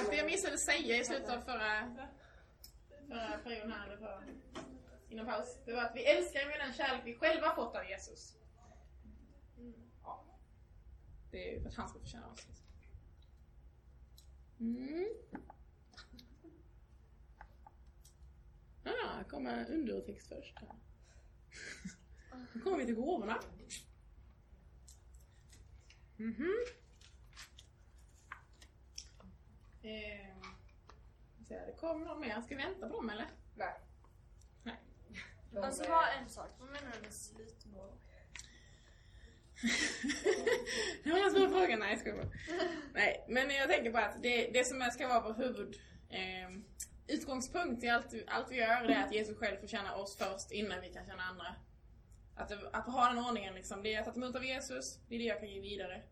sagt, det jag missade säga i slutet av förra, förra perioden här, eller förra, innan paus, det var att vi älskar med den kärlek vi själva fått av Jesus. Ja. Det är ju för att han ska förtjäna oss. Mm. Ah, kommer undertext först. här. Nu kommer vi till gåvorna. Mhm. Eh, så det kommer någon mer. Ska vi vänta på dem eller? Nej. Nej. De Alltså bara en sak, vad menar du med slutmål? Det var en svår fråga. Nej, jag bara. Nej, men jag tänker bara att det, det som ska vara vår huvud eh, utgångspunkt i allt, allt vi gör det är att Jesus själv får känna oss först innan vi kan känna andra. Att, att ha den ordningen liksom, det är att ta emot av Jesus, det är det jag kan ge vidare.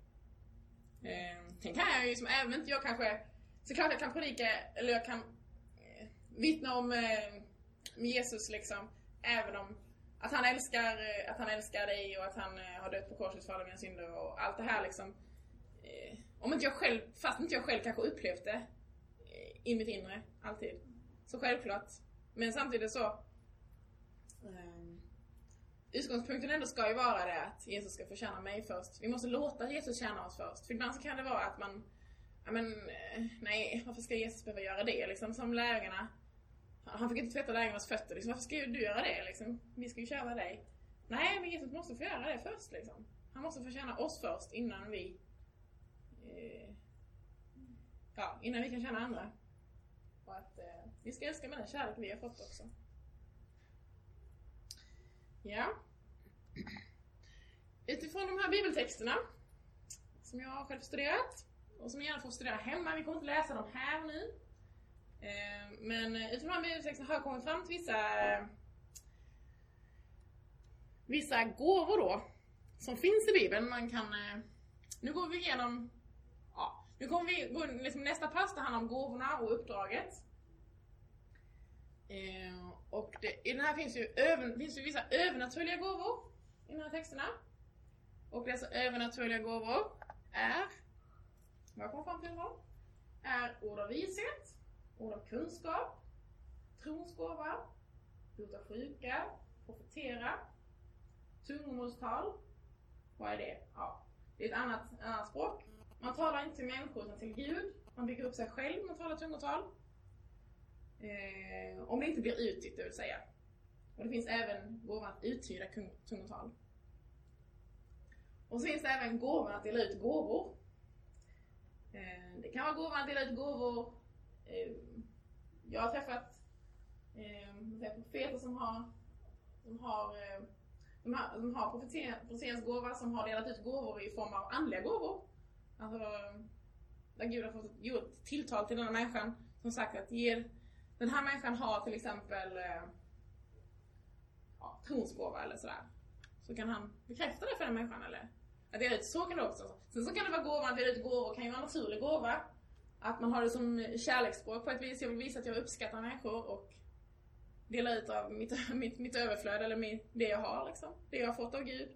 Eh, sen kan jag ju, som även inte jag kanske, såklart jag kan predika, eller jag kan eh, vittna om eh, Jesus liksom, även om att han älskar, eh, att han älskar dig och att han eh, har dött på korset för alla mina synder och allt det här liksom. Eh, om inte jag själv, fast inte jag själv kanske upplevt det eh, i mitt inre, alltid. Så självklart. Men samtidigt så ehm, Utgångspunkten ändå ska ju vara det att Jesus ska få mig först. Vi måste låta Jesus tjäna oss först. För ibland så kan det vara att man, men, eh, nej varför ska Jesus behöva göra det liksom? Som lärjungarna. Han fick inte tvätta lärjungarnas fötter liksom. Varför ska du göra det liksom? Vi ska ju köra dig. Nej men Jesus måste få göra det först liksom. Han måste få känna oss först innan vi eh, Ja, innan vi kan känna andra. Och att eh, vi ska älska med den kärlek vi har fått också. Ja. Utifrån de här bibeltexterna som jag har själv studerat och som ni gärna får studera hemma, vi kommer inte läsa dem här nu. Eh, men eh, utifrån de här bibeltexterna har jag kommit fram till vissa eh, vissa gåvor då som finns i Bibeln. Man kan, nu går vi igenom, ja, nu kommer vi gå in, liksom nästa pass, det handlar om gåvorna och uppdraget. Och det, i den här finns ju, över, finns ju vissa övernaturliga gåvor i de här texterna. Och dessa alltså övernaturliga gåvor är, vad jag kommer fram till idag, är ord av vishet, ord av kunskap, trons gåva, bota sjuka, profetera, tungomålstal. Vad är det? Ja, det är ett annat, annat språk. Man talar inte till människor utan till Gud. Man bygger upp sig själv man talar tungotal. Eh, om det inte blir uttytt, det vill säga. Och det finns även gåvan att uttyda tungotal. Och så finns det även gåvan att dela ut gåvor. Eh, det kan vara gåvan att dela ut gåvor. Eh, jag har träffat eh, jag, profeter som har, som har de har, de har profetians gåva som har delat ut gåvor i form av andliga gåvor. Alltså, där Gud har fått gjort tilltal till den här människan som sagt att ger, den här människan har till exempel ja, tronsgåva eller sådär. Så kan han bekräfta det för den människan eller att dela ut, så kan det också. Sen så kan det vara gåvan att dela ut gåvor, kan ju vara en naturlig gåva. Att man har det som kärleksspråk på ett vis. Jag vill visa att jag uppskattar människor och dela ut av mitt, mitt, mitt överflöd eller mitt, det jag har liksom. Det jag har fått av Gud.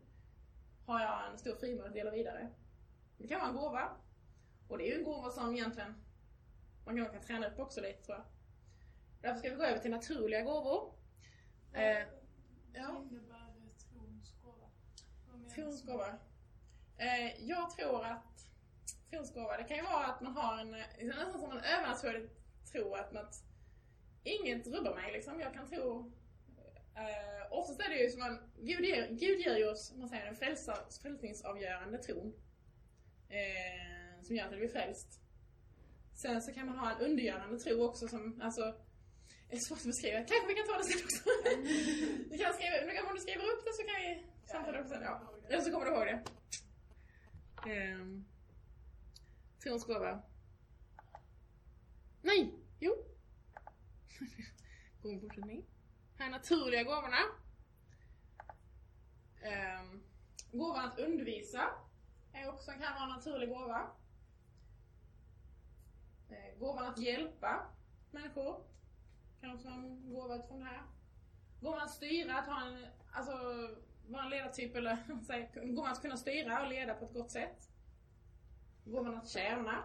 Har jag en stor frimodighet att dela vidare. Det kan vara en gåva. Och det är ju en gåva som egentligen man kan, kan träna upp också lite tror jag. Därför ska vi gå över till naturliga gåvor. Eh, ja. innebär trons gåva? Vad Trons gåva. Eh, jag tror att trons gåva, det kan ju vara att man har en, det nästan som en övernaturlig tro att, man, att inget rubbar mig liksom. Jag kan tro eh, oftast är det ju som en, Gud ger, Gud ger ju oss, man säger, en frälsa, frälsningsavgörande tron. Eh, som gör att vi blir frälst. Sen så kan man ha en undergörande tro också som, alltså, det är svårt att beskriva. Kanske vi kan ta det sen också. du kan skriva, om du skriver upp det så kan vi samtala det sen. Ja. Eller så kommer du ihåg det. Eh, trons gåva. Nej! Jo. God fortsättning. Här är naturliga gåvorna. Eh, gåvan att undervisa är också kan vara en naturlig gåva. Eh, gåvan att hjälpa människor kan också vara en gåva utifrån det här. Gåvan att styra, att ha en, alltså vara en ledartyp eller går man gåvan att kunna styra och leda på ett gott sätt. Gåvan att tjäna.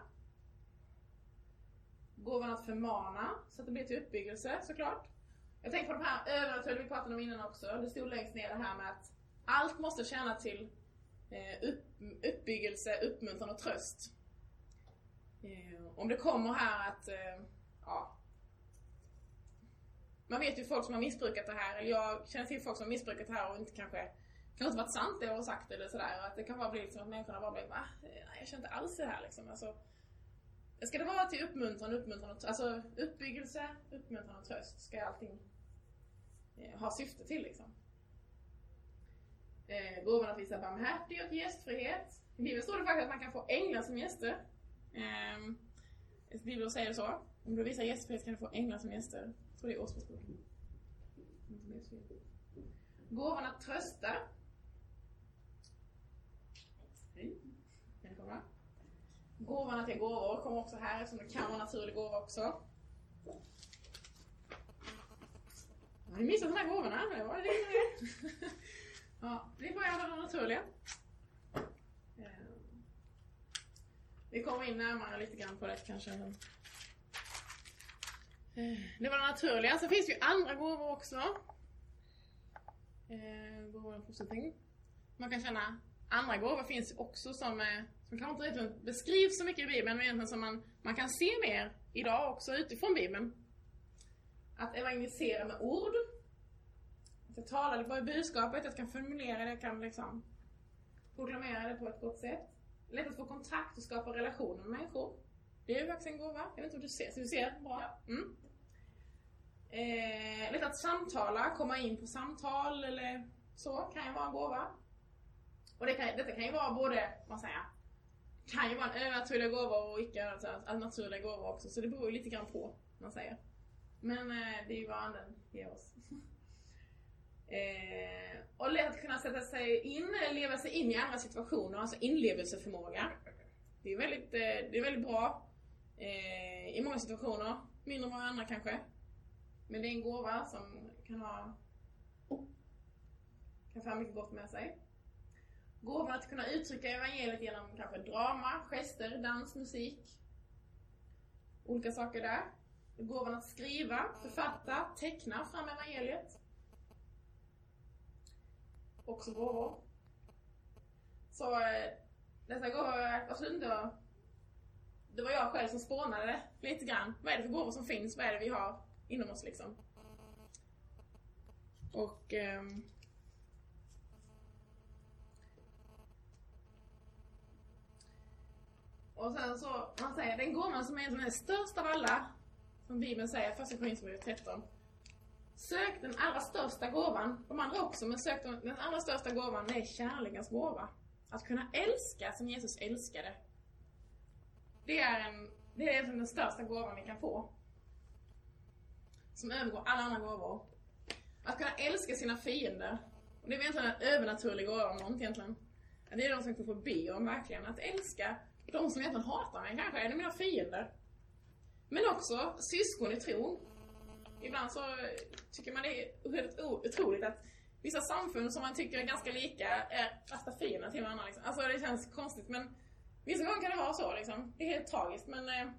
gåvan att förmana, så att det blir till uppbyggelse såklart. Jag tänker på de här övernaturliga vi pratade om innan också. Det stod längst ner det här med att allt måste tjäna till eh, upp, uppbyggelse, uppmuntran och tröst. Eh, om det kommer här att, eh, ja. Man vet ju folk som har missbrukat det här, eller jag känner till folk som har missbrukat det här och inte kanske kan inte varit sant det jag har sagt eller sådär. Att det kan bara bli liksom att människorna bara blir va? Nej, jag känner inte alls det här liksom. Alltså, ska det vara till uppmuntran, uppmuntran och Alltså uppbyggelse, uppmuntran och tröst ska allting eh, ha syfte till liksom. Eh, gåvan att visa barmhärtighet och gästfrihet. I Bibeln står det faktiskt att man kan få änglar som gäster. Eh, Bibeln säger så. Om du visar gästfrihet kan du få änglar som gäster. Jag tror det är Åsbordsboken. Gåvan att trösta. Välkomna. Gåvan att ge gåvor kommer också här eftersom det kan vara naturlig gåva också. Har ni missat de här gåvorna? Det var det det. Ja, vi börjar med de naturliga. Ehm. Vi kommer in närmare lite grann på det kanske. Eh, Det var det naturliga. Sen finns det ju andra gåvor också. Gåvor är positivt. Man kan känna andra gåvor finns också som, eh, som kanske inte riktigt beskrivs så mycket i Bibeln men egentligen som man, man kan se mer idag också utifrån Bibeln. Att evangelisera med ord. Att jag talar bara i budskapet, jag kan formulera det, jag kan liksom proklamera det på ett gott sätt. Lätt att få kontakt och skapa relationer med människor. Det är ju faktiskt en gåva. Jag vet inte om du ser, så du ser bra? Mm. Eh, lätt att samtala, komma in på samtal eller så kan ju vara en gåva. Och det kan, detta kan ju vara både, vad säger kan ju vara en övernaturlig gåva och icke alltså, naturliga gåvor också. Så det beror ju lite grann på, man säger. Men eh, det är ju vad anden ger oss. eh, och lätt att kunna sätta sig in, leva sig in i andra situationer, alltså inlevelseförmåga. Det är väldigt, eh, det är väldigt bra eh, i många situationer, mindre än många andra kanske. Men det är en gåva som kan ha kan föra mycket gott med sig. Gåvan att kunna uttrycka evangeliet genom kanske drama, gester, dans, musik. Olika saker där. Gåvan att skriva, författa, teckna fram evangeliet. Också gåvor. Så dessa gåvor, absolut inte det var jag själv som spånade lite grann. Vad är det för gåvor som finns? Vad är det vi har inom oss liksom? Och... ehm, och sen så, man säger, den gåvan som är den största av alla, som Bibeln säger, första Korinthierbrevet 13. Sök den allra största gåvan, de andra också, men sök den, den allra största gåvan, det är kärlekens gåva. Att kunna älska som Jesus älskade. Det är, en, det är den största gåvan vi kan få. Som övergår alla andra gåvor. Att kunna älska sina fiender. Och det är egentligen en övernaturlig gåva om något egentligen. Det är de som får be om verkligen. Att älska de som egentligen hatar mig kanske, är det mina fiender. Men också syskon i tron. Ibland så tycker man det är helt otroligt att vissa samfund som man tycker är ganska lika är värsta fiender till varandra. Liksom. Alltså det känns konstigt men vissa gånger kan det vara så liksom. Det är helt tragiskt men eh,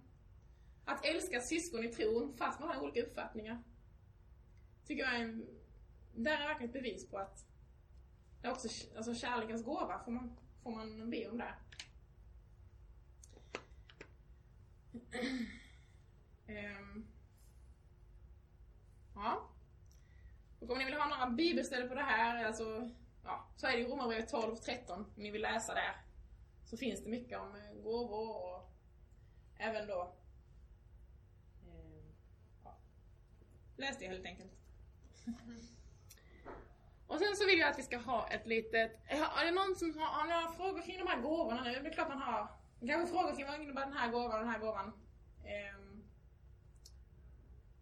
att älska syskon i tron fast man har olika uppfattningar. Tycker jag är en, där är verkligen ett bevis på att det är också alltså kärlekens gåva får man, får man be om där. um, ja. Och om ni vill ha några bibelställen på det här, alltså, ja, så är det ju Romarbrevet 12 och 13 om ni vill läsa där. Så finns det mycket om eh, gåvor och även då eh, ja, läs det helt enkelt. och sen så vill jag att vi ska ha ett litet, är det någon som har, har några frågor kring de här gåvorna nu? Det är klart man har. Kanske frågor kring vad innebär den här gåvan och den här gåvan. Um,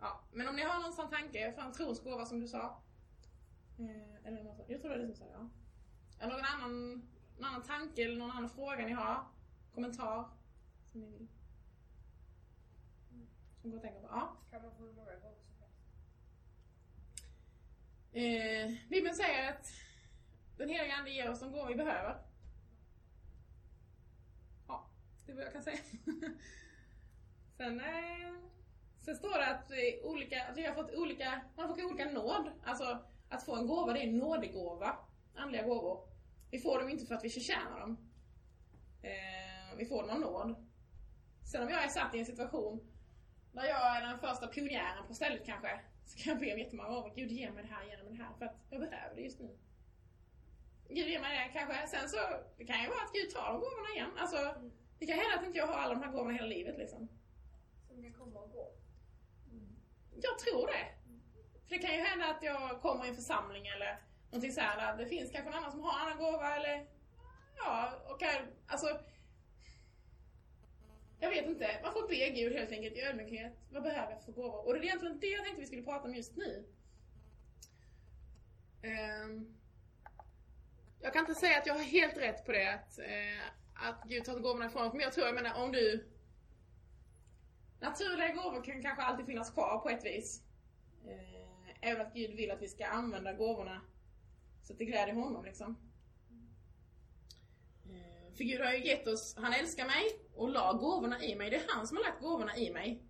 ja, men om ni har någon sån tanke, för en trons gåva som du sa. Uh, eller något, jag tror det är du som sa ja. Eller någon annan, någon annan tanke eller någon annan fråga ni har? Kommentar? Som ni vill? Mm. Som går att tänka på? Ja. Kan man få hur många gånger? Eh, Bibeln säger att den heliga Ande ger oss de gåvor vi behöver. Ja, det är vad jag kan säga. Sen, eh, Sen står det att, vi, olika, att vi har fått olika, man får olika nåd. Alltså att få en gåva, det är en nådegåva. Andliga gåvor. Vi får dem inte för att vi förtjänar dem. Eh, vi får dem av nåd. Sen om jag är satt i en situation där jag är den första pionjären på stället kanske, så kan jag be jättemånga gånger, Gud ge mig det här, ge mig det här, för att jag behöver det just nu. Gud ge mig det kanske. Sen så, det kan ju vara att Gud tar de gåvorna igen. Alltså, det kan hända att inte jag har alla de här gåvorna hela livet liksom. Som kan komma och gå. Jag tror det. För det kan ju hända att jag kommer i en församling eller någonting så här där det finns kanske någon annan som har en annan gåva eller ja, och kan, alltså jag vet inte, man får be Gud helt enkelt i ödmjukhet. Vad behöver jag för gåvor? Och det är egentligen det jag tänkte vi skulle prata om just nu. Ehm, jag kan inte säga att jag har helt rätt på det, att, eh, att Gud tar gåvorna ifrån oss. Men jag tror, jag menar om du... Naturliga gåvor kan kanske alltid finnas kvar på ett vis. Eh, även att Gud vill att vi ska använda gåvorna så att det gläder honom liksom. För Gud har ju gett oss, han älskar mig och la gåvorna i mig. Det är han som har lagt gåvorna i mig.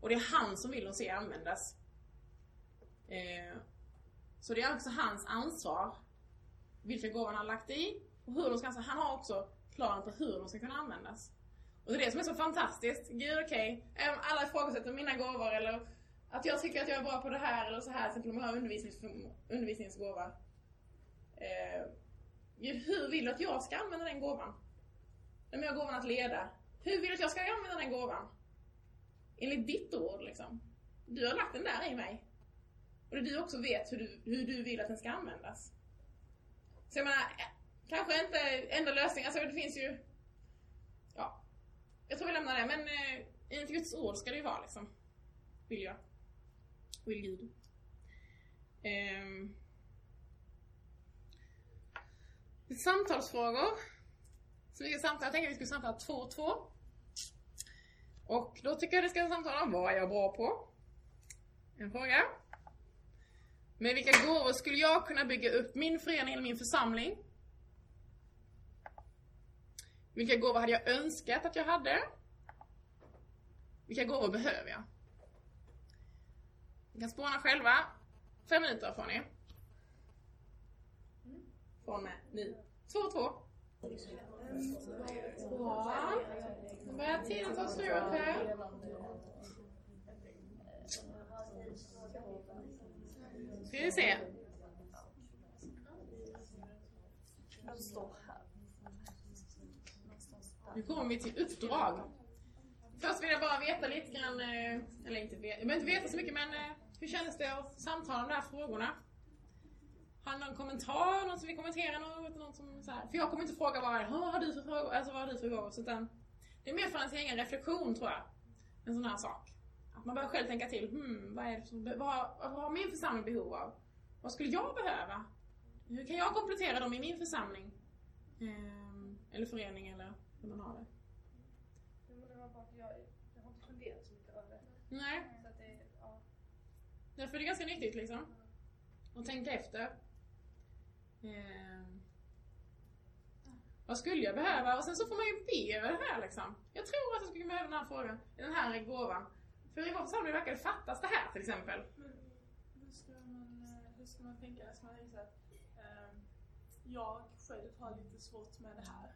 Och det är han som vill dem se användas. Eh, så det är också hans ansvar vilka gåvor han har lagt i och hur de ska användas. Han har också planen på hur de ska kunna användas. Och det är det som är så fantastiskt. Gud okej, okay. alla ifrågasätter mina gåvor eller att jag tycker att jag är bra på det här eller så här, till exempel om jag har undervisnings, undervisningsgåva. Eh, hur vill du att jag ska använda den gåvan? Om jag har gåvan att leda. Hur vill du att jag ska använda den gåvan? Enligt ditt ord liksom. Du har lagt den där i mig. Och du också vet hur du, hur du vill att den ska användas. Så jag menar, eh, kanske inte enda lösningen, alltså det finns ju... Ja. Jag tror vi lämnar det, men eh, enligt Guds ord ska det ju vara liksom. Vill jag. Vill Gud. Um, samtalsfrågor. Så vi ska samtala, jag tänker att vi ska samtala två och två. Och då tycker jag att vi ska samtala om vad jag är bra på? En fråga. Med vilka gåvor skulle jag kunna bygga upp min förening eller min församling? Vilka gåvor hade jag önskat att jag hade? Vilka gåvor behöver jag? Ni kan spåna själva. Fem minuter får ni. Från med nu. Två, och två. Bra. Nu börjar tiden ta slut här. Ska vi se. Nu kommer vi till uppdrag. Först vill jag bara veta lite grann, eh, eller inte veta, jag behöver inte veta så mycket men eh, hur kändes det att samtala om de här frågorna? Har någon kommentar? Någon som vill kommentera något? Någon som, så här. För jag kommer inte fråga bara vad har du för frågor? Alltså vad har du för frågor? Utan det är mer för ens egen reflektion tror jag. En sån här sak. Att man börjar själv tänka till. Hmm, vad, är det som, vad, vad har min församling behov av? Vad skulle jag behöva? Hur kan jag komplettera dem i min församling? Ehm, eller förening eller hur man har det. Jag, jag har inte funderat så mycket över det. Nej. Så att det, ja. Därför är det ganska nyttigt liksom. Att tänka efter. Ehm, vad skulle jag behöva? Och sen så får man ju be över det här liksom. Jag tror att jag skulle behöva den här frågan, den här gåvan. För i vår församling verkar det fattas det här till exempel. Men hur ska man, eh, hur ska man tänka? Ska man så att eh, jag själv har lite svårt med det här.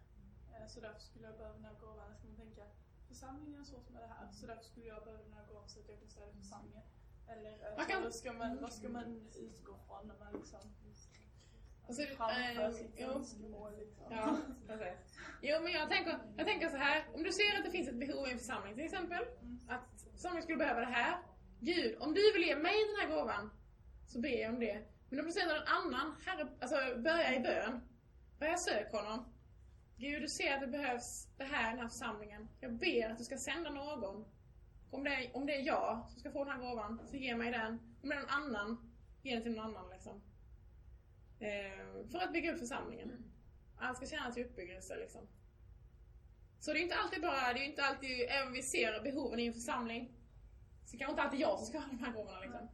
Eh, så därför skulle jag behöva den här gåvan. Ska man tänka församlingen har svårt med det här. Så därför skulle jag behöva den här gåvan så att jag kan stödja församlingen. Eller eh, Man kan- vad, ska man, vad ska man utgå från när man liksom Och så, framför sitt jo. önskemål? Liksom. Ja, precis. Jo men jag tänker, jag tänker så här. Om du ser att det finns ett behov i en församling till exempel. Att församlingen skulle behöva det här. Gud, om du vill ge mig den här gåvan. Så ber jag om det. Men om du ser någon annan, herre, alltså börja i bön. Börja söka honom. Gud, du ser att det behövs det här i den här församlingen. Jag ber att du ska sända någon. Om det, är, om det är jag som ska få den här gåvan, så ge mig den. Om det är någon annan, ge den till någon annan liksom. Eh, för att bygga upp församlingen. Allt ska känna till uppbyggelse liksom. Så det är inte alltid bara, det är inte alltid, även om vi ser behoven i en församling, så kanske inte alltid jag som ska ha de här gåvorna liksom.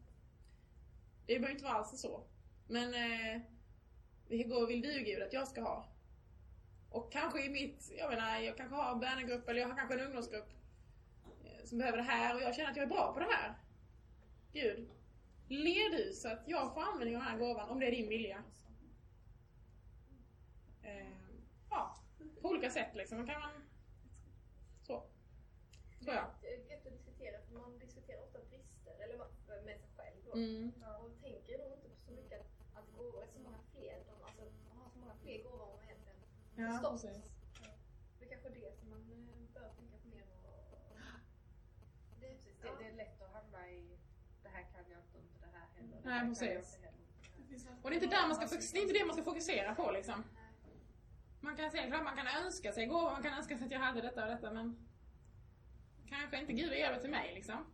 Det behöver inte vara alls så. Men eh, vilka gåvor vill du Gud att jag ska ha? Och kanske i mitt, jag menar, jag kanske har en bönegrupp eller jag har kanske en ungdomsgrupp. Eh, som behöver det här och jag känner att jag är bra på det här. Gud, led du så att jag får användning av den här gåvan om det är din vilja. Eh, ja, på olika sätt liksom. Man kan man... Så. Tror jag. Gött att diskutera för man diskuterar ofta brister eller med sig själv då. Mm. Och tänker nog inte på så mycket att, att gåvor är så många fler. De, alltså, man har så många fler gåvor än man egentligen Ja, förstått. precis. Det är kanske det som man eh, bör tänka på mer och... Det, Precis, det, det är lätt att hamna i det här kan jag inte, inte det här heller. det Nej, precis. Och det är inte där man ska, det är inte det man ska fokusera på liksom. Man kan säga klart man kan önska sig gåvor, man kan önska sig att jag hade detta och detta men kanske inte Gud ger det till mig liksom.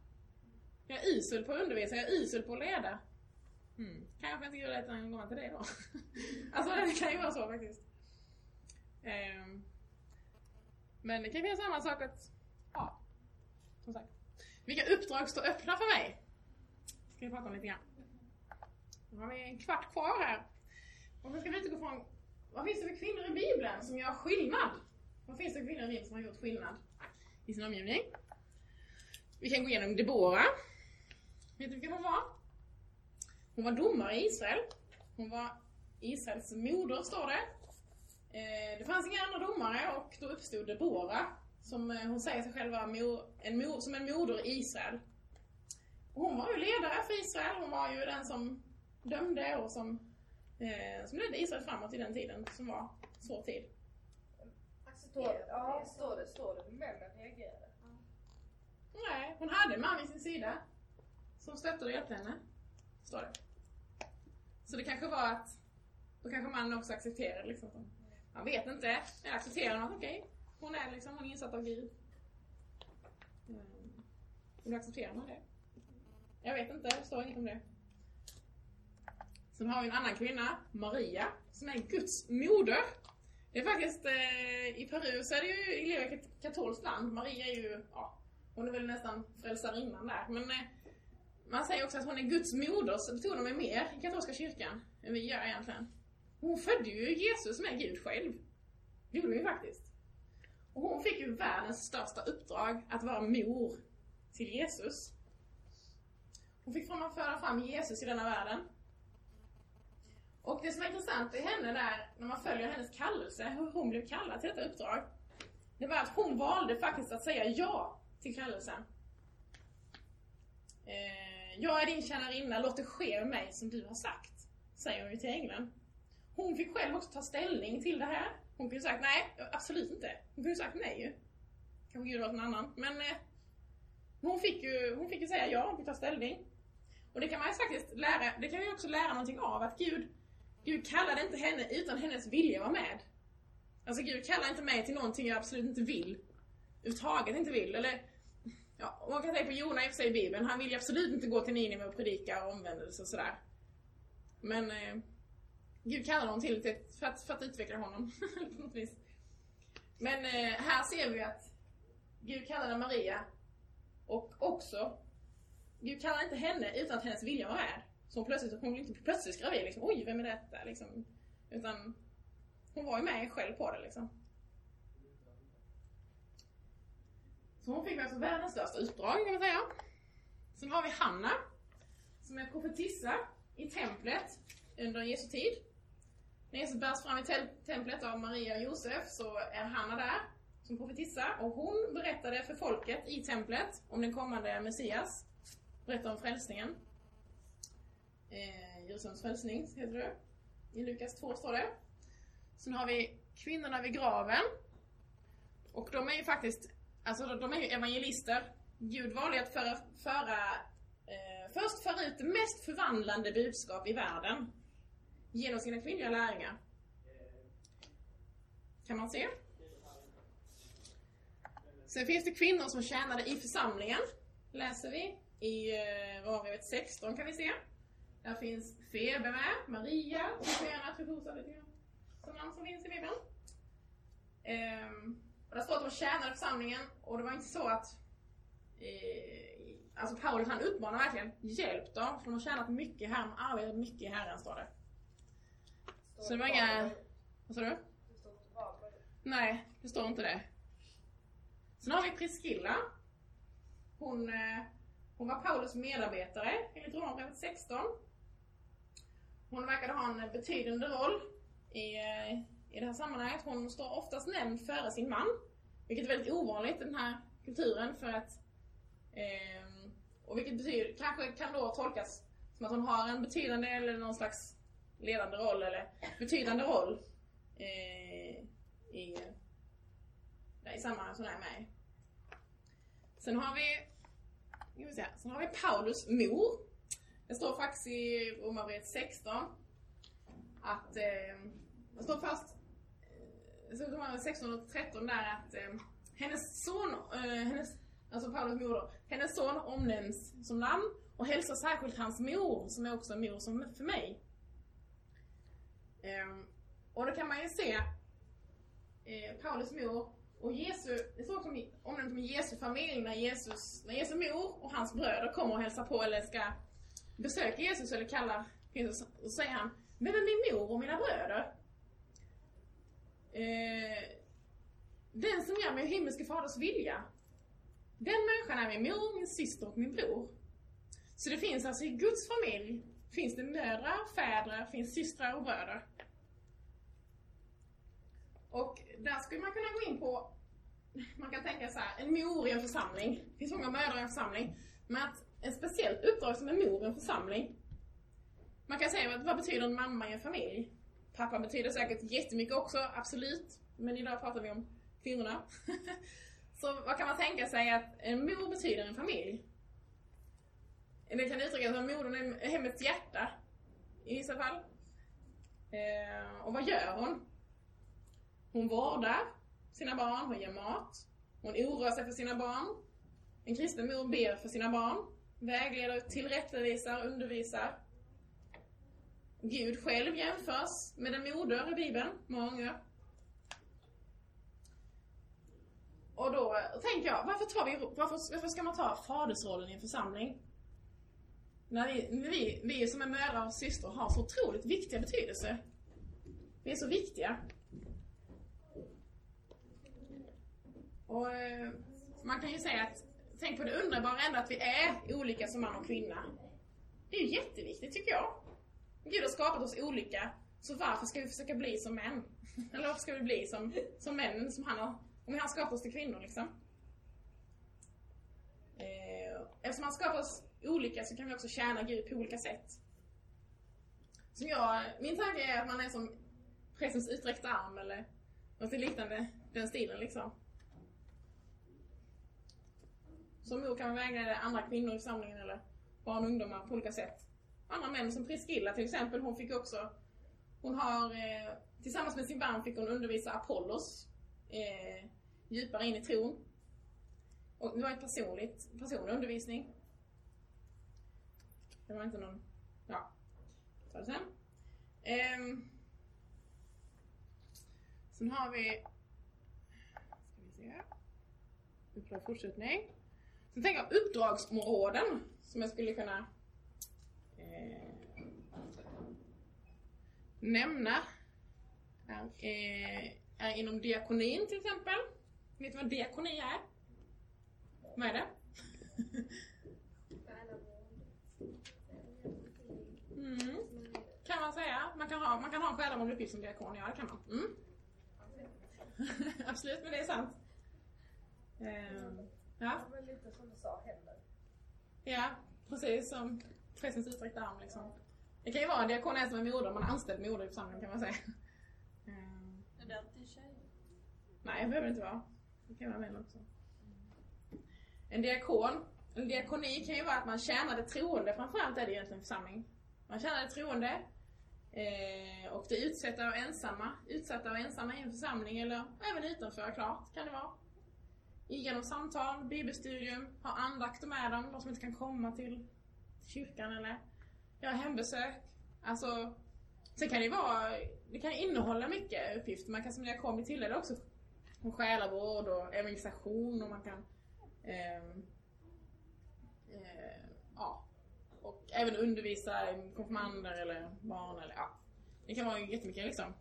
Jag är usel på att undervisa, jag är usel på att leda. Mm. Kanske inte Gud ger en gåva till dig då. alltså det kan ju vara så faktiskt. Um, Men det kan ju vara samma sak att, ja, som sagt. Vilka uppdrag står öppna för mig? Ska vi prata om lite grann. Nu har vi en kvart kvar här. Och ska vi utgå från, vad finns det för kvinnor i Bibeln som gör skillnad? Vad finns det för kvinnor i Bibeln som har gjort skillnad i sin omgivning? Vi kan gå igenom Debora. Vet du vilken hon var? Hon var domare i Israel. Hon var Israels moder, står det. Eh, det fanns inga andra domare och då uppstod Debora, som eh, hon säger sig själv vara en som en moder i Israel. Och hon var ju ledare för Israel, hon var ju den som dömde och som, eh, som ledde Israel framåt i den tiden som var svår tid. Står, Acceptera ja, det. står det, står det hur männen reagerade? Nej, hon hade en man vid sin sida som stöttade och hjälpte henne. Står det. Så det kanske var att då kanske mannen också accepterade liksom. som- Man vet inte. Jag accepterar att okej, hon är liksom, hon är insatt av Gud. Mm. Och då accepterar man det. Jag vet inte, det står inget om det. Sen har vi en annan kvinna, Maria, som är Guds moder. Det är faktiskt, eh, i Peru så är det ju, i lever ett katolskt land. Maria är ju, ja, hon är väl nästan frälsarinnan där. Men eh, man säger också att hon är Guds moder, så betonar man mer i katolska kyrkan än vi gör egentligen. Hon födde ju Jesus med Gud själv. Det gjorde hon ju faktiskt. Och hon fick ju världens största uppdrag att vara mor till Jesus. Hon fick fram- föra fram Jesus i denna världen. Och det som är intressant i henne där, när man följer hennes kallelse, hur hon blev kallad till detta uppdrag. Det var att hon valde faktiskt att säga ja till kallelsen. Eh, jag är din tjänarinna, låt det ske med mig som du har sagt. Säger hon ju till ängeln. Hon fick själv också ta ställning till det här. Hon kunde ju sagt nej, absolut inte. Hon kunde ju sagt nej ju. Kanske Gud var någon annan. Men eh, hon, fick ju, hon fick ju säga ja, hon fick ta ställning. Och det kan man ju faktiskt lära, det kan vi också lära någonting av. Att Gud, Gud kallade inte henne utan hennes vilja var med. Alltså Gud kallar inte mig till någonting jag absolut inte vill. Överhuvudtaget inte vill. Eller, ja, man kan säga på Jona i och för sig i Bibeln, han vill ju absolut inte gå till Nineve och predika och omvändelse och sådär. Men eh, Gud kallar honom till, det för, att, för att utveckla honom på något vis. Men eh, här ser vi att Gud kallade Maria och också Gud kallar inte henne utan att hennes vilja var med. Så hon plötsligt, hon blev inte plötsligt gravid liksom, oj vem är detta liksom. Utan hon var ju med själv på det liksom. Så hon fick alltså världens största utdrag, kan man säga. Sen har vi Hanna, som är profetissa i templet under Jesu tid. När Jesus bärs fram i templet av Maria och Josef så är Hanna där som profetissa och hon berättade för folket i templet om den kommande Messias. Berättade om frälsningen. Eh, Jerusalems frälsning heter det. I Lukas 2 står det. Sen har vi kvinnorna vid graven. Och de är ju faktiskt, alltså de är ju evangelister. Gud valde att föra, föra eh, först föra ut det mest förvandlande budskap i världen. Genom sina kvinnliga lärjungar. Kan man se. Sen finns det kvinnor som tjänade i församlingen. Läser vi i eh, Romarbrevet 16 kan vi se. Där finns Febe med, Maria, Sofia Tuhusa lite grann. Som namn som finns i Bibeln. Ehm, och där står att de tjänade församlingen och det var inte så att eh, Alltså Paulus han uppmanar verkligen, hjälp dem för de har tjänat mycket i Herren, arbetat mycket i Herren står det. Så det var inga... Vad sa du? Det står inte vad. Nej, det står inte det. Sen har vi Priscilla. Hon, eh, hon var Paulus medarbetare enligt Romarbrevet 16. Hon verkade ha en betydande roll i, eh, i det här sammanhanget. Hon står oftast nämnd före sin man. Vilket är väldigt ovanligt i den här kulturen för att eh, och vilket betyder, kanske kan då tolkas som att hon har en betydande eller någon slags ledande roll eller betydande roll eh, i, i sammanhanget hon är med i. Sen har vi, ska vi se, sen har vi Paulus mor. Det står faktiskt i Romarbrevet 16 att, eh, det står först, eh, det står i Romarbrevet 16 och 13 där att eh, hennes son, eh, hennes, alltså Paulus mor då, hennes son omnämns som namn och hälsar särskilt hans mor som är också en mor som för mig. Eh, och då kan man ju se eh, Paulus mor och Jesu, det står också omnämnt om Jesu familj när Jesus, när Jesu mor och hans bröder kommer och hälsar på eller ska besöker Jesus eller kallar Jesus och säger han Vem är min mor och mina bröder? Eh, den som gör min himmelske faders vilja. Den människan är min mor, min syster och min bror. Så det finns alltså i Guds familj finns det mödrar, fäder, finns systrar och bröder. Och där skulle man kunna gå in på, man kan tänka så här, en mor i en församling. Det finns många mödrar i en församling. Men att ett speciellt uppdrag som en mor i en församling. Man kan säga, vad, betyder en mamma i en familj? Pappa betyder säkert jättemycket också, absolut. Men idag pratar vi om kvinnorna. så vad kan man tänka sig att en mor betyder i en familj? Det kan uttryckas som modern är hemmets hjärta i vissa fall. Eh, och vad gör hon? Hon vårdar sina barn, hon ger mat, hon oroar sig för sina barn. En kristen mor ber för sina barn, vägleder, tillrättavisar, undervisar. Gud själv jämförs med en moder i Bibeln, många gånger. Och då tänker jag, varför, tar vi, varför, varför ska man ta fadersrollen i en församling? När vi, när vi, vi som är mödrar och systrar har så otroligt viktiga betydelser. Vi är så viktiga. Och eh, man kan ju säga att, tänk på det underbara ändå att vi är olika som man och kvinna. Det är ju jätteviktigt tycker jag. Gud har skapat oss olika, så varför ska vi försöka bli som män? Eller varför ska vi bli som, som männen som han har, om han har skapat oss till kvinnor liksom? Eh, eftersom han skapar oss olika så kan vi också tjäna Gud på olika sätt. Som jag, min tanke är att man är som prästens utsträckta arm eller något liknande, den stilen liksom. Som mor kan man vägleda andra kvinnor i församlingen eller barn och ungdomar på olika sätt. Andra män som Priscilla till exempel, hon fick också, hon har eh, tillsammans med sin barn fick hon undervisa Apollos eh, djupare in i tron. Och det var en personligt, personlig undervisning. Det var inte någon, ja, ta det sen. Eh, sen har vi, ska vi se, uppdrag fortsättning. Sen tänker jag uppdragsområden som jag skulle kunna eh, nämna. Är, eh, är inom diakonin till exempel. Vet du vad diakoni är? Vad är det? Mm. Kan man säga. Man kan ha, man kan ha en själavårdande uppgift som diakon, ja det kan man. Mm. Absolut, men det är sant. Ehm, ja. Det var lite som du sa, händer. Ja, precis som prästens utsträckta arm liksom. Det kan ju vara en diakon är som en moder, man har anställd moder i församlingen kan man säga. Ehm, Är det alltid tjejer? nej, det behöver det inte vara. Det kan vara män också. En diakon, en diakoni kan ju vara att man tjänar det troende, framförallt är det egentligen en församling. Man tjänar det troende eh, och det utsatta och ensamma, utsatta och ensamma i en församling eller även utanför, klart kan det vara. Genom samtal, bibelstudium, ha andakter med dem, de som inte kan komma till kyrkan eller göra hembesök. Alltså, sen kan det ju vara, det kan innehålla mycket uppgifter. Man kan som diakon bli tilldelad också om själavård och evangelisation och man kan eh, eh, ja, och även undervisa konfirmander eller barn eller ja. Det kan vara jättemycket liksom.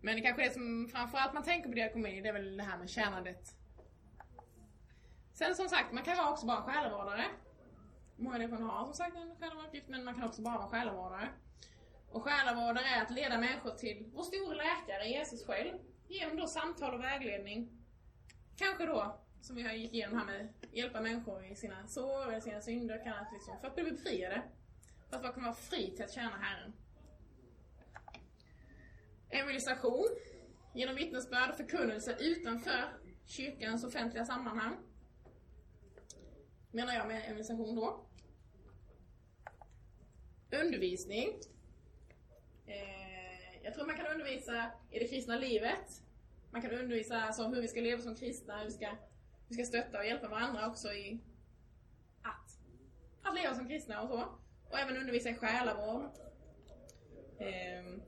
Men det kanske är som framförallt man tänker på diakoni, det är väl det här med tjänandet. Sen som sagt, man kan vara också bara själavårdare. Många människor har som sagt en själavårdsuppgift, men man kan också bara vara själavårdare. Och själavårdare är att leda människor till vår store läkare, Jesus själv, genom då samtal och vägledning. Kanske då, som vi har gick igenom här med, hjälpa människor i sina sår, i sina synder, kan att liksom, för att bli befriade. För att kan vara fri till att tjäna Herren. Evangelisation, genom vittnesbörd och förkunnelse utanför kyrkans offentliga sammanhang. Menar jag med evangelisation då. Undervisning. Eh, jag tror man kan undervisa i det kristna livet. Man kan undervisa alltså, hur vi ska leva som kristna, hur vi ska, vi ska stötta och hjälpa varandra också i att, att leva som kristna och så. Och även undervisa i själavård. Eh,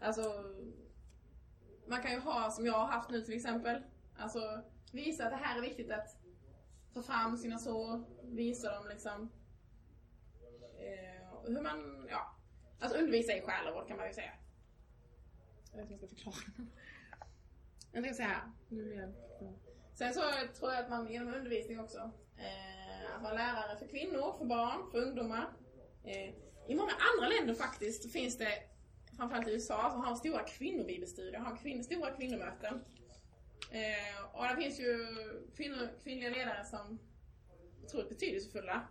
alltså, man kan ju ha, som jag har haft nu till exempel, alltså visa att det här är viktigt att ta fram sina sår, visa dem liksom eh, hur man, ja, alltså undervisa i själavård kan man ju säga. Jag vet inte hur jag ska förklara. Jag tänkte säga här. Sen så tror jag att man genom undervisning också, eh, att vara lärare för kvinnor, för barn, för ungdomar. Eh, I många andra länder faktiskt finns det, framförallt i USA, som har stora kvinnobibelstudier, har kvinn, stora kvinnomöten. Eh, och det finns ju kvinnor, kvinnliga ledare som är otroligt betydelsefulla.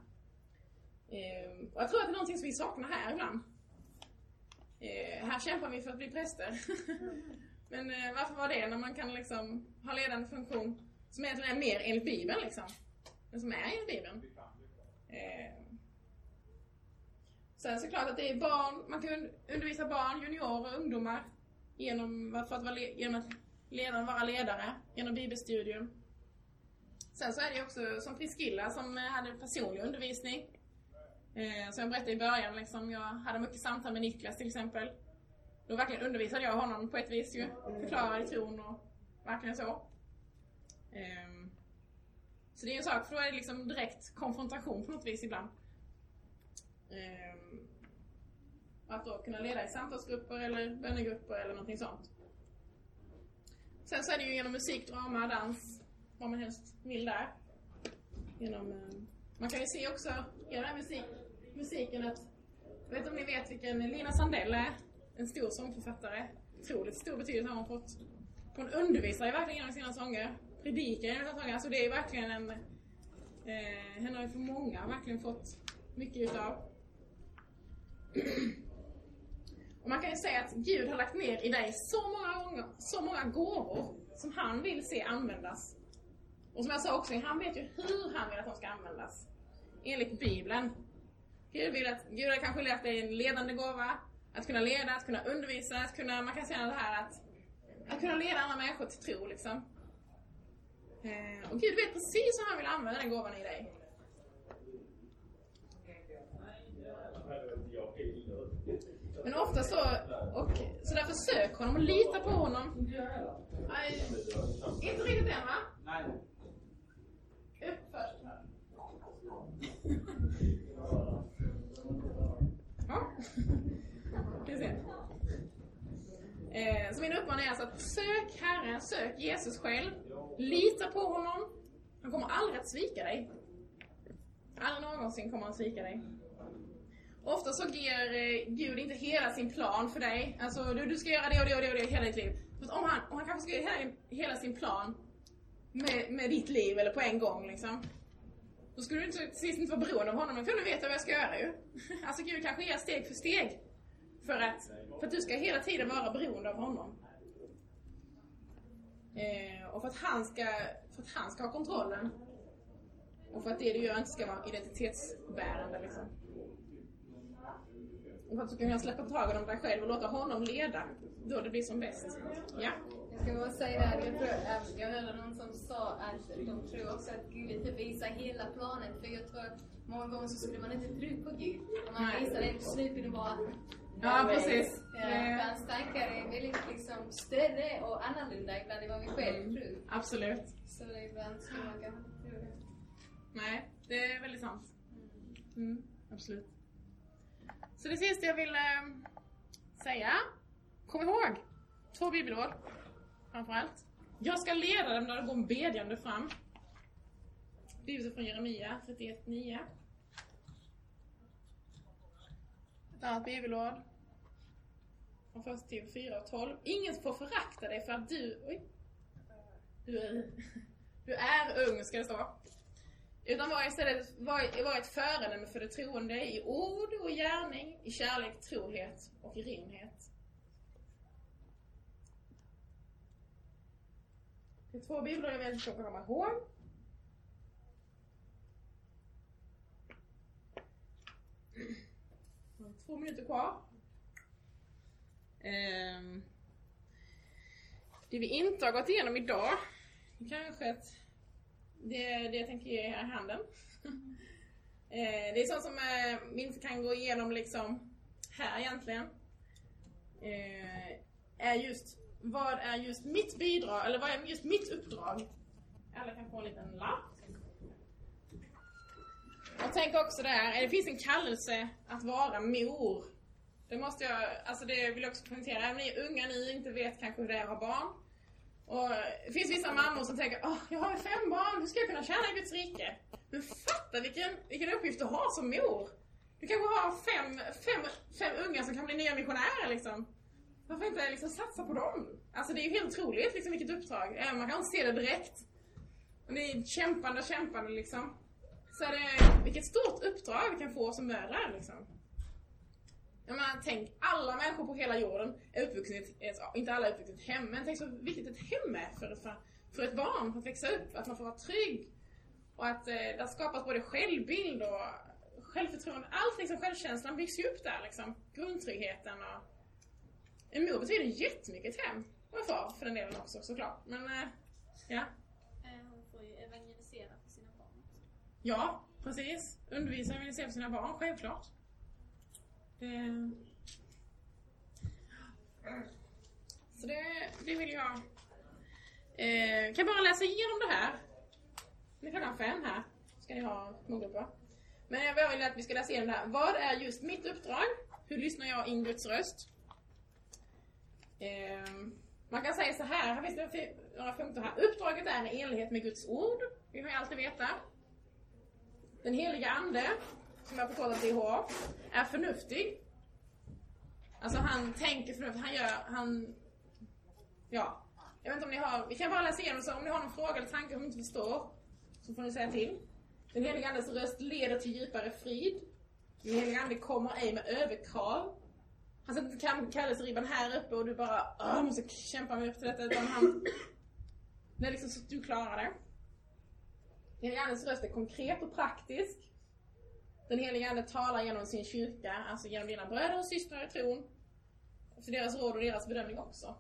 Eh, och jag tror att det är någonting som vi saknar här ibland. Eh, här kämpar vi för att bli präster. Men eh, varför var det när man kan liksom ha ledande funktion som egentligen är mer enligt Bibeln liksom? Men som är enligt Bibeln. Eh, sen såklart att det är barn, man kan undervisa barn, juniorer, ungdomar genom, för att vara, genom att ledaren vara ledare, genom bibelstudium. Sen så är det ju också som Priscilla som hade personlig undervisning. Eh, som jag berättade i början, liksom, jag hade mycket samtal med Niklas till exempel. Då verkligen undervisade jag honom på ett vis ju. Förklarade tron och verkligen så. Eh, så det är ju en sak, för då är det liksom direkt konfrontation på något vis ibland. Eh, att då kunna leda i samtalsgrupper eller bönegrupper eller någonting sånt. Sen så är det ju genom musik, drama, dans, vad man helst vill där. Genom, eh, man kan ju se också i den här musik, musiken att, jag vet inte om ni vet vilken Lina Sandell är? En stor sångförfattare. Otroligt stor betydelse har hon fått. Hon undervisar ju verkligen genom sina sånger. Predikar genom sina sånger. Alltså det är verkligen en... Eh, henne har ju för många verkligen fått mycket utav. Och man kan ju säga att Gud har lagt ner i dig så många, gånger, så många gåvor som han vill se användas. Och som jag sa också, han vet ju hur han vill att de ska användas. Enligt Bibeln. Gud vill att, Gud har kanske lagt dig en ledande gåva. Att kunna leda, att kunna undervisa, att kunna, man kan säga det här att, att kunna leda andra människor till tro liksom. Eh, och Gud vet precis hur han vill använda den gåvan i dig. Men ofta så, och, så därför sök honom och lita på honom. Nej, inte riktigt än va? Nej. Upp först. Ja. Ska vi se. Eh, så min uppmaning är alltså att sök Herren, sök Jesus själv. Lita på honom. Han kommer aldrig att svika dig. Aldrig någonsin kommer han svika dig. Ofta så ger eh, Gud inte hela sin plan för dig. Alltså du, du ska göra det och det och det och det hela ditt liv. För om han, om han kanske ska göra hela, hela sin plan med, med ditt liv eller på en gång liksom. Då skulle du inte, till sist inte vara beroende av honom. Då för nu vet jag vad jag ska göra ju. Alltså Gud kanske ger steg för steg. För att, för att du ska hela tiden vara beroende av honom. Eh, och för att, han ska, för att han ska ha kontrollen. Och för att det du gör inte ska vara identitetsbärande liksom. Du ska kunna släppa taget om dig själv och låta honom leda. Då det blir som bäst. Ja. Jag ska bara säga det här, jag, tror, jag hörde någon som sa att de tror också att Gud inte visar hela planen. För jag tror att många gånger så skulle man inte tro på Gud. Om man visar det, till slut blir det bara... Ja, precis. Ja, för hans tankar är väldigt liksom större och annorlunda ibland än vad vi själv tror. Absolut. Så det är ibland skulle man kanske inte det. Nej, det är väldigt sant. Mm, absolut. Så det sista jag vill eh, säga. Kom ihåg, två bibelord framförallt. Jag ska leda dem när de går bedjande fram. Bibeln från Jeremia 31.9. Ett annat bibelord. Från 1 till 4 och 12. Ingen får förakta dig för att du... Oj. Du är, du är ung, ska det stå. Utan var istället var, var ett föredöme för det troende i ord och gärning, i kärlek, trohet och i renhet. Det är två bibelord jag vill att komma ihåg. Två minuter kvar. Ehm, det vi inte har gått igenom idag, kanske att det det jag tänker ge er i handen. Eh, det är sånt som eh, vi inte kan gå igenom liksom här egentligen. Eh, är just, vad är just mitt bidrag, eller vad är just mitt uppdrag? Alla kan få en liten lapp. Jag tänker också där, det finns en kallelse att vara mor. Det måste jag, alltså det vill jag också poängtera, även ni unga ni inte vet kanske hur det är att ha barn. Och det finns vissa mammor som tänker, åh, jag har fem barn, hur ska jag kunna tjäna i Guds rike? Men fatta vilken, vilken uppgift du har som mor! Du kanske har fem, fem, fem unga som kan bli nya missionärer liksom. Varför inte liksom satsa på dem? Alltså det är ju helt otroligt liksom vilket uppdrag. Även om man kan inte se det direkt. Och det är kämpande, kämpande liksom. Så är det, vilket stort uppdrag vi kan få som mödrar liksom. Jag menar, tänk, alla människor på hela jorden är uppvuxna i ett, inte alla är uppvuxna i ett hem, men tänk så viktigt ett hem är för, för, för ett barn, för att växa upp, att man får vara trygg. Och att eh, där skapas både självbild och självförtroende, allt liksom, självkänslan byggs ju upp där liksom. Grundtryggheten och... En mor betyder jättemycket ett hem. Och en far för den delen också såklart. Men, eh, ja. Eh, Hon får ju evangelisera för sina barn också. Ja, precis. Undervisa och evangelisera för sina barn, självklart. Det... Så det, det vill jag... Eh, kan bara läsa igenom det här. Det är klockan fem här. Ska ni ha smågrupper. Men jag vill att vi ska läsa igenom det här. Vad är just mitt uppdrag? Hur lyssnar jag in Guds röst? Eh, man kan säga så här, här finns det några punkter här. Uppdraget är i enlighet med Guds ord. Vi har ju alltid veta. Den heliga ande, som jag förkortar DH, är förnuftig. Alltså han tänker förnuftigt, han gör, han... Ja. Jag vet inte om ni har, vi kan bara läsa igenom så om ni har någon fråga eller tanke som ni inte förstår, så får ni säga till. Den heliga andes röst leder till djupare frid. Den heliga ande kommer ej med överkrav. Han sätter inte kallelseribban här uppe och du bara Åh, måste kämpa mig upp till detta, utan han... Det är liksom så att du klarar det. Den helige Andes röst är konkret och praktisk. Den helige Ande talar genom sin kyrka, alltså genom dina bröder och systrar i tron. För deras råd och deras bedömning också.